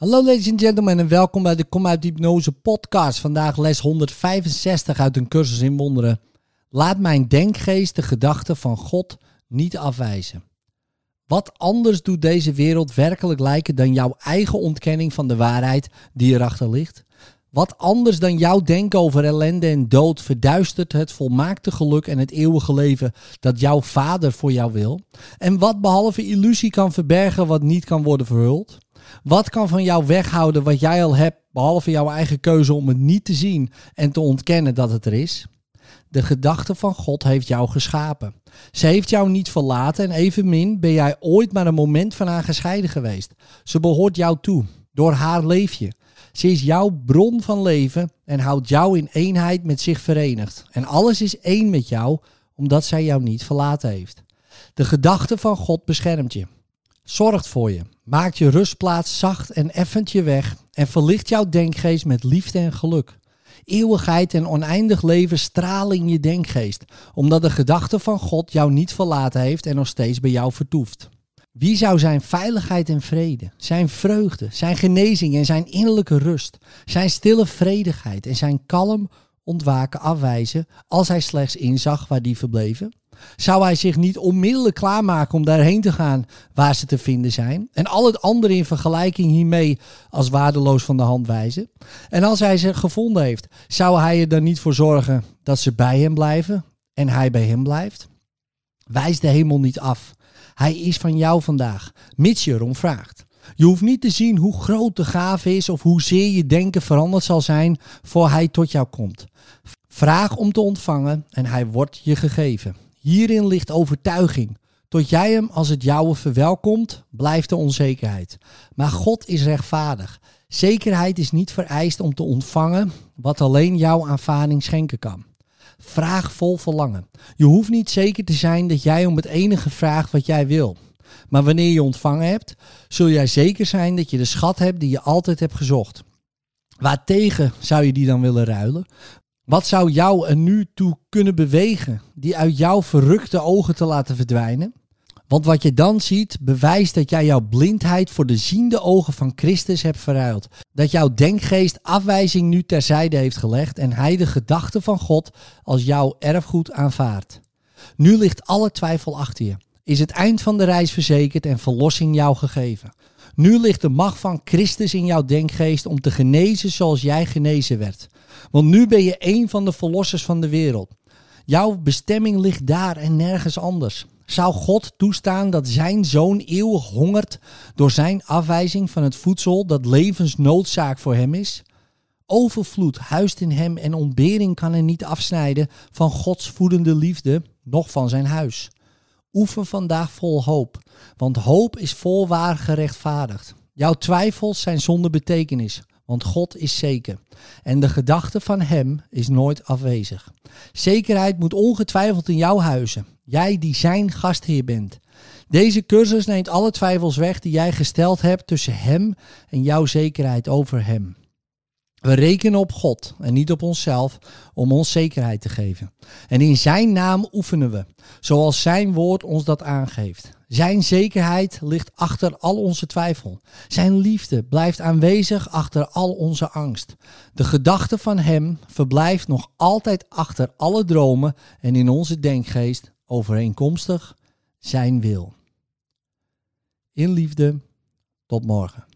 Hallo ladies and gentlemen en welkom bij de Kom uit Hypnose podcast. Vandaag les 165 uit een cursus in wonderen. Laat mijn denkgeest de gedachten van God niet afwijzen. Wat anders doet deze wereld werkelijk lijken dan jouw eigen ontkenning van de waarheid die erachter ligt? Wat anders dan jouw denken over ellende en dood verduistert het volmaakte geluk en het eeuwige leven dat jouw vader voor jou wil? En wat behalve illusie kan verbergen wat niet kan worden verhuld? Wat kan van jou weghouden wat jij al hebt, behalve jouw eigen keuze om het niet te zien en te ontkennen dat het er is? De gedachte van God heeft jou geschapen. Ze heeft jou niet verlaten en evenmin ben jij ooit maar een moment van haar gescheiden geweest. Ze behoort jou toe. Door haar leef je. Ze is jouw bron van leven en houdt jou in eenheid met zich verenigd. En alles is één met jou, omdat zij jou niet verlaten heeft. De gedachte van God beschermt je, zorgt voor je, maakt je rustplaats zacht en effent je weg en verlicht jouw denkgeest met liefde en geluk. Eeuwigheid en oneindig leven stralen in je denkgeest, omdat de gedachte van God jou niet verlaten heeft en nog steeds bij jou vertoeft. Wie zou zijn veiligheid en vrede, zijn vreugde, zijn genezing en zijn innerlijke rust, zijn stille vredigheid en zijn kalm ontwaken afwijzen als hij slechts inzag waar die verbleven? Zou hij zich niet onmiddellijk klaarmaken om daarheen te gaan waar ze te vinden zijn? En al het andere in vergelijking hiermee als waardeloos van de hand wijzen? En als hij ze gevonden heeft, zou hij er dan niet voor zorgen dat ze bij hem blijven en hij bij hem blijft? Wijs de hemel niet af. Hij is van jou vandaag, mits je erom vraagt. Je hoeft niet te zien hoe groot de gave is of hoezeer je denken veranderd zal zijn voor hij tot jou komt. Vraag om te ontvangen en hij wordt je gegeven. Hierin ligt overtuiging. Tot jij hem als het jouwe verwelkomt, blijft de onzekerheid. Maar God is rechtvaardig. Zekerheid is niet vereist om te ontvangen wat alleen jouw aanvaarding schenken kan. Vraag vol verlangen. Je hoeft niet zeker te zijn dat jij om het enige vraagt wat jij wil. Maar wanneer je ontvangen hebt, zul jij zeker zijn dat je de schat hebt die je altijd hebt gezocht. Waartegen zou je die dan willen ruilen? Wat zou jou er nu toe kunnen bewegen die uit jouw verrukte ogen te laten verdwijnen? Want wat je dan ziet, bewijst dat jij jouw blindheid voor de ziende ogen van Christus hebt verruild. Dat jouw denkgeest afwijzing nu terzijde heeft gelegd en hij de gedachte van God als jouw erfgoed aanvaardt. Nu ligt alle twijfel achter je. Is het eind van de reis verzekerd en verlossing jou gegeven. Nu ligt de macht van Christus in jouw denkgeest om te genezen zoals jij genezen werd. Want nu ben je een van de verlossers van de wereld. Jouw bestemming ligt daar en nergens anders. Zou God toestaan dat zijn zoon eeuwig hongert door zijn afwijzing van het voedsel dat levensnoodzaak voor hem is? Overvloed huist in hem en ontbering kan hij niet afsnijden van Gods voedende liefde, noch van zijn huis. Oefen vandaag vol hoop, want hoop is volwaar gerechtvaardigd. Jouw twijfels zijn zonder betekenis, want God is zeker. En de gedachte van Hem is nooit afwezig. Zekerheid moet ongetwijfeld in jouw huizen, jij die Zijn gastheer bent. Deze cursus neemt alle twijfels weg die jij gesteld hebt tussen Hem en jouw zekerheid over Hem. We rekenen op God en niet op onszelf om ons zekerheid te geven. En in Zijn naam oefenen we, zoals Zijn woord ons dat aangeeft. Zijn zekerheid ligt achter al onze twijfel. Zijn liefde blijft aanwezig achter al onze angst. De gedachte van Hem verblijft nog altijd achter alle dromen en in onze denkgeest overeenkomstig Zijn wil. In liefde, tot morgen.